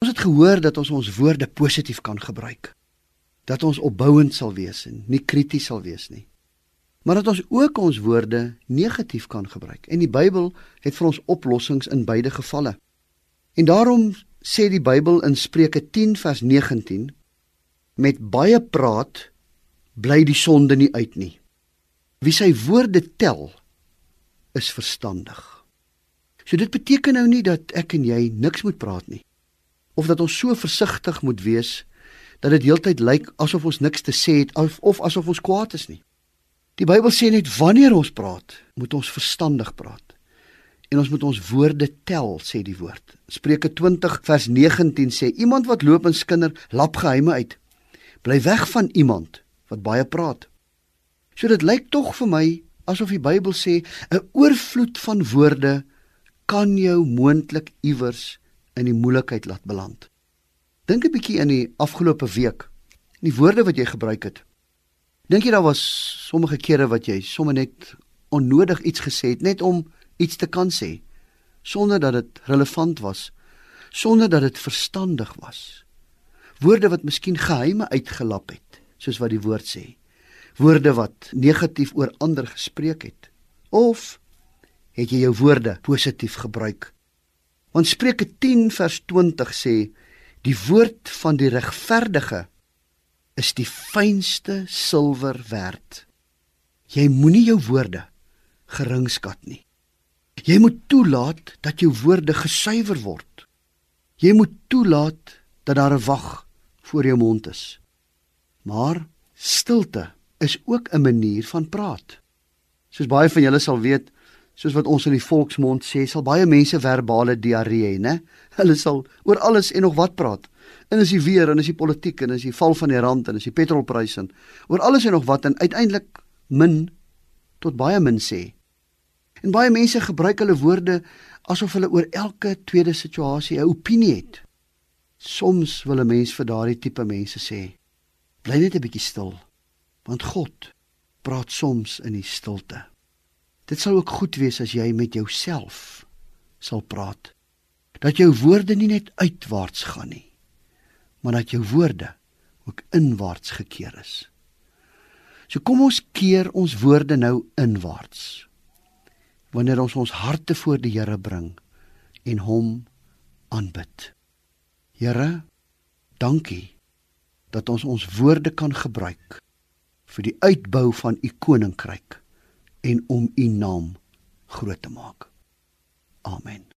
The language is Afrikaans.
Ons het gehoor dat ons ons woorde positief kan gebruik. Dat ons opbouend sal wees en nie krities sal wees nie. Maar dat ons ook ons woorde negatief kan gebruik. En die Bybel het vir ons oplossings in beide gevalle. En daarom sê die Bybel in Spreuke 10 vers 19 met baie praat bly die sonde nie uit nie. Wie sy woorde tel is verstandig. So dit beteken nou nie dat ek en jy niks moet praat nie of dat ons so versigtig moet wees dat dit heeltyd lyk asof ons niks te sê het of, of asof ons kwaad is nie. Die Bybel sê net wanneer ons praat, moet ons verstandig praat. En ons moet ons woorde tel, sê die woord. Spreuke 20 vers 19 sê iemand wat loop en skinder lap geheime uit. Bly weg van iemand wat baie praat. So dit lyk tog vir my asof die Bybel sê 'n oorvloed van woorde kan jou moontlik iewers in die moeilikheid laat beland. Dink 'n bietjie in die afgelope week, die woorde wat jy gebruik het. Dink jy daar was sommige kere wat jy sommer net onnodig iets gesê het net om iets te kan sê sonder dat dit relevant was, sonder dat dit verstandig was. Woorde wat miskien geheime uitgelap het soos wat die woord sê. Woorde wat negatief oor ander gespreek het of het jy jou woorde positief gebruik? Want Spreuke 10 vers 20 sê die woord van die regverdige is die fynste silwer werd. Jy moenie jou woorde geringskat nie. Jy moet toelaat dat jou woorde gesuiwer word. Jy moet toelaat dat daar 'n wag voor jou mond is. Maar stilte is ook 'n manier van praat. Soos baie van julle sal weet, soos wat ons in die volksmond sê, sal baie mense verbale diarree hê, né? Hulle sal oor alles en nog wat praat. En as jy weer en as jy politiek en as jy val van die rand en as jy petrolpryse en oor alles en nog wat en uiteindelik min tot baie min sê. En baie mense gebruik hulle woorde asof hulle oor elke tweede situasie 'n opinie het. Soms wil 'n mens vir daardie tipe mense sê: Bly net 'n bietjie stil, want God praat soms in die stilte. Dit sal ook goed wees as jy met jouself sal praat. Dat jou woorde nie net uitwaarts gaan nie, maar dat jou woorde ook inwaarts gekeer is. So kom ons keer ons woorde nou inwaarts. Wanneer ons ons harte voor die Here bring en hom aanbid. Here, dankie dat ons ons woorde kan gebruik vir die uitbou van u koninkryk en om u naam groot te maak. Amen.